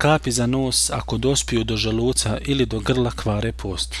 Kapi za nos ako dospiju do želuca ili do grla kvare post.